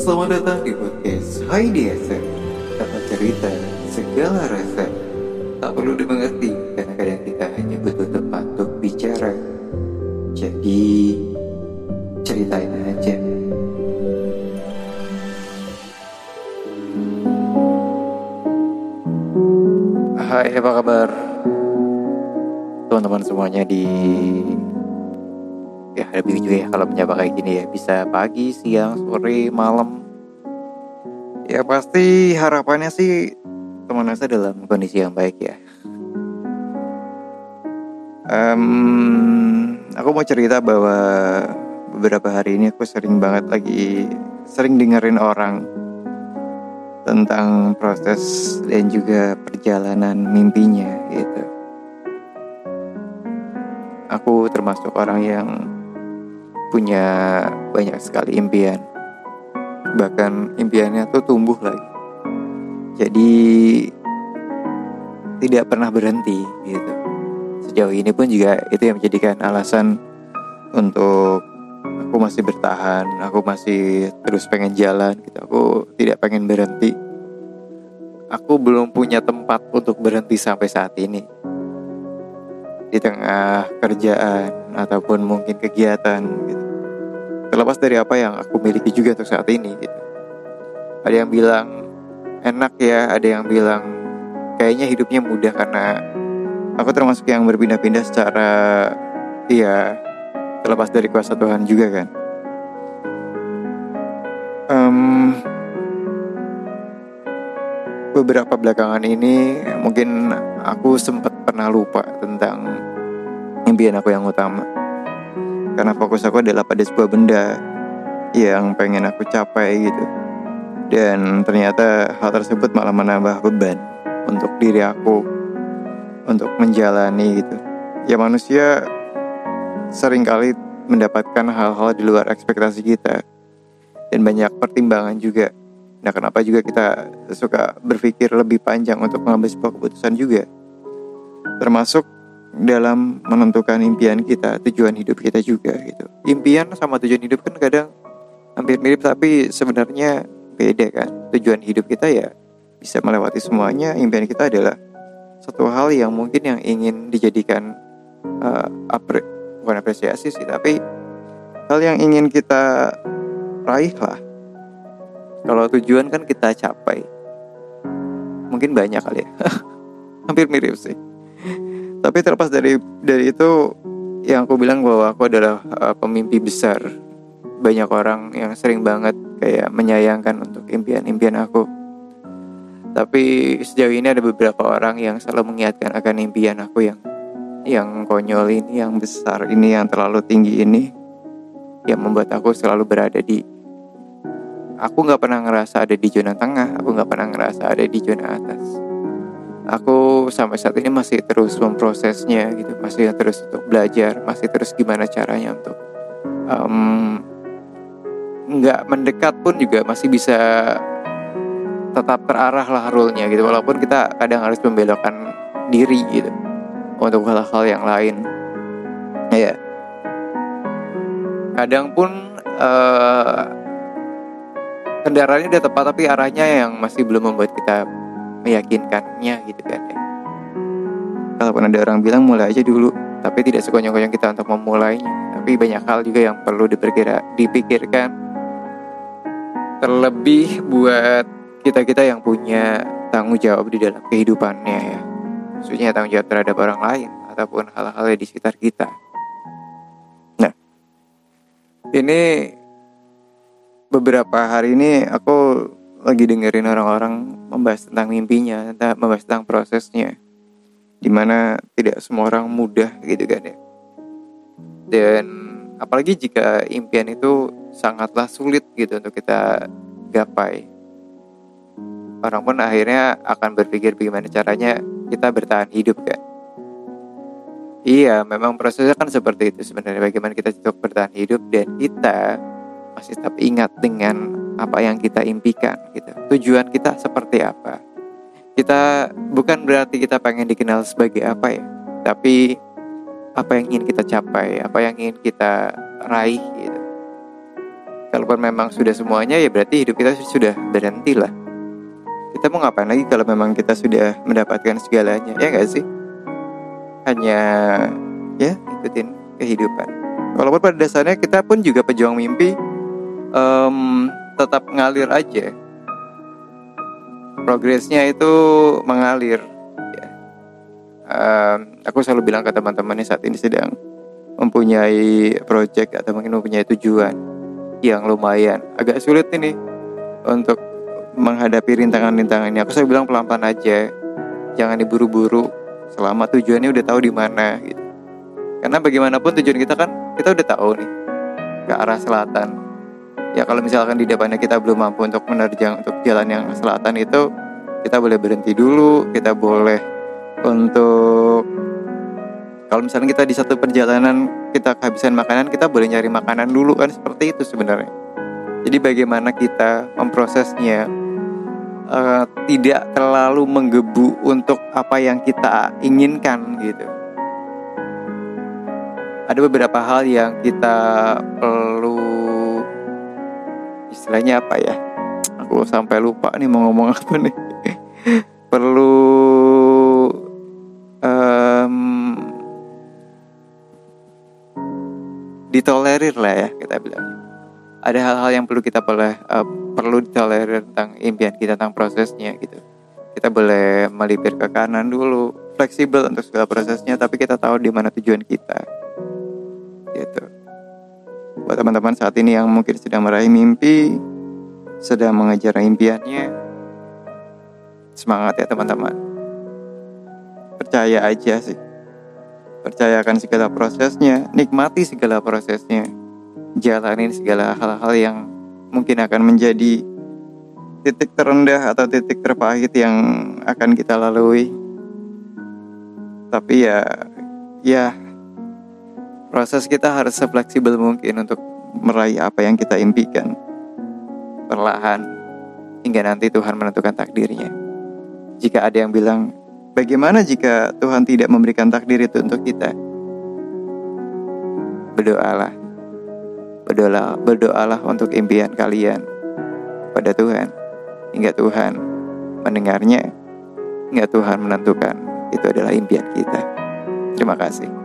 Selamat datang di podcast Hai DSM Tempat cerita segala rasa. Tak perlu dimengerti Karena kadang kita hanya butuh tempat untuk bicara. Jadi Ceritain aja. Hai apa kabar? Teman-teman semuanya di ya bingung juga ya kalau menyapa kayak gini ya. Bisa pagi siang sore malam. Ya pasti harapannya sih teman saya dalam kondisi yang baik ya. Um, aku mau cerita bahwa beberapa hari ini aku sering banget lagi sering dengerin orang tentang proses dan juga perjalanan mimpinya gitu. Aku termasuk orang yang punya banyak sekali impian. Bahkan impiannya tuh tumbuh lagi. Jadi tidak pernah berhenti gitu. Sejauh ini pun juga itu yang menjadikan alasan untuk aku masih bertahan aku masih terus pengen jalan gitu. Aku tidak pengen berhenti. Aku belum punya tempat untuk berhenti sampai saat ini di tengah kerjaan ataupun mungkin kegiatan gitu. Terlepas dari apa yang aku miliki juga untuk saat ini gitu. Ada yang bilang enak ya, ada yang bilang kayaknya hidupnya mudah karena aku termasuk yang berpindah-pindah secara iya terlepas dari kuasa Tuhan juga kan. Um, beberapa belakangan ini mungkin aku sempat pernah lupa tentang impian aku yang utama. Karena fokus aku adalah pada sebuah benda yang pengen aku capai gitu. Dan ternyata hal tersebut malah menambah beban untuk diri aku untuk menjalani gitu. Ya manusia sering kali mendapatkan hal-hal di luar ekspektasi kita dan banyak pertimbangan juga. Nah, kenapa juga kita suka berpikir lebih panjang untuk mengambil sebuah keputusan juga? Termasuk dalam menentukan impian kita, tujuan hidup kita juga gitu. Impian sama tujuan hidup kan kadang hampir mirip tapi sebenarnya beda kan. Tujuan hidup kita ya bisa melewati semuanya. Impian kita adalah satu hal yang mungkin yang ingin dijadikan uh, apre bukan apresiasi sih, tapi hal yang ingin kita raih lah. Kalau tujuan kan kita capai, mungkin banyak kali ya. hampir mirip sih tapi terlepas dari dari itu yang aku bilang bahwa aku adalah uh, pemimpi besar. Banyak orang yang sering banget kayak menyayangkan untuk impian-impian aku. Tapi sejauh ini ada beberapa orang yang selalu mengingatkan akan impian aku yang yang konyol ini yang besar ini yang terlalu tinggi ini yang membuat aku selalu berada di aku nggak pernah ngerasa ada di zona tengah aku nggak pernah ngerasa ada di zona atas aku sampai saat ini masih terus memprosesnya gitu masih terus untuk belajar masih terus gimana caranya untuk nggak um, mendekat pun juga masih bisa tetap terarah lah rule-nya gitu. Walaupun kita kadang harus membelokkan diri gitu untuk hal-hal yang lain. Ya. Kadang pun uh, kendaraannya udah tepat tapi arahnya yang masih belum membuat kita meyakinkannya gitu kan ya. Kalaupun ada orang bilang mulai aja dulu, tapi tidak sekonyong-konyong kita untuk memulainya. Tapi banyak hal juga yang perlu dipikir, dipikirkan. Terlebih buat kita-kita yang punya tanggung jawab di dalam kehidupannya ya. Maksudnya tanggung jawab terhadap orang lain ataupun hal-hal di sekitar kita. Nah, ini beberapa hari ini aku lagi dengerin orang-orang membahas tentang mimpinya, membahas tentang prosesnya, di mana tidak semua orang mudah gitu kan ya. Dan apalagi jika impian itu sangatlah sulit gitu untuk kita gapai. Orang pun akhirnya akan berpikir bagaimana caranya kita bertahan hidup kan. Iya, memang prosesnya kan seperti itu sebenarnya bagaimana kita untuk bertahan hidup dan kita masih tetap ingat dengan apa yang kita impikan gitu. Tujuan kita seperti apa? Kita bukan berarti kita pengen dikenal sebagai apa ya, tapi apa yang ingin kita capai, apa yang ingin kita raih gitu. Kalaupun memang sudah semuanya ya berarti hidup kita sudah berhenti lah. Kita mau ngapain lagi kalau memang kita sudah mendapatkan segalanya, ya gak sih? Hanya ya ikutin kehidupan. Walaupun pada dasarnya kita pun juga pejuang mimpi, um, tetap ngalir aja. Progresnya itu mengalir. Um, aku selalu bilang ke teman-teman saat ini sedang mempunyai project atau mungkin mempunyai tujuan yang lumayan agak sulit ini untuk menghadapi rintangan-rintangan ini. Aku selalu bilang pelan-pelan aja, jangan diburu-buru. Selama tujuannya udah tahu di mana gitu. Karena bagaimanapun tujuan kita kan kita udah tahu nih ke arah selatan. Ya kalau misalkan di depannya kita belum mampu untuk menerjang untuk jalan yang selatan itu, kita boleh berhenti dulu, kita boleh untuk kalau misalnya kita di satu perjalanan kita kehabisan makanan, kita boleh nyari makanan dulu kan seperti itu sebenarnya. Jadi bagaimana kita memprosesnya uh, tidak terlalu menggebu untuk apa yang kita inginkan gitu. Ada beberapa hal yang kita perlu istilahnya apa ya? Aku sampai lupa nih mau ngomong apa nih. perlu ditolerir lah ya kita bilang ada hal-hal yang perlu kita boleh uh, perlu ditolerir tentang impian kita tentang prosesnya gitu kita boleh melipir ke kanan dulu fleksibel untuk segala prosesnya tapi kita tahu di mana tujuan kita buat teman-teman saat ini yang mungkin sedang meraih mimpi sedang mengejar impiannya semangat ya teman-teman percaya aja sih percayakan segala prosesnya, nikmati segala prosesnya, jalanin segala hal-hal yang mungkin akan menjadi titik terendah atau titik terpahit yang akan kita lalui. Tapi ya, ya proses kita harus sefleksibel mungkin untuk meraih apa yang kita impikan. Perlahan hingga nanti Tuhan menentukan takdirnya. Jika ada yang bilang Bagaimana jika Tuhan tidak memberikan takdir itu untuk kita? Berdoalah. Berdoalah, berdoalah untuk impian kalian pada Tuhan. Hingga Tuhan mendengarnya, hingga Tuhan menentukan itu adalah impian kita. Terima kasih.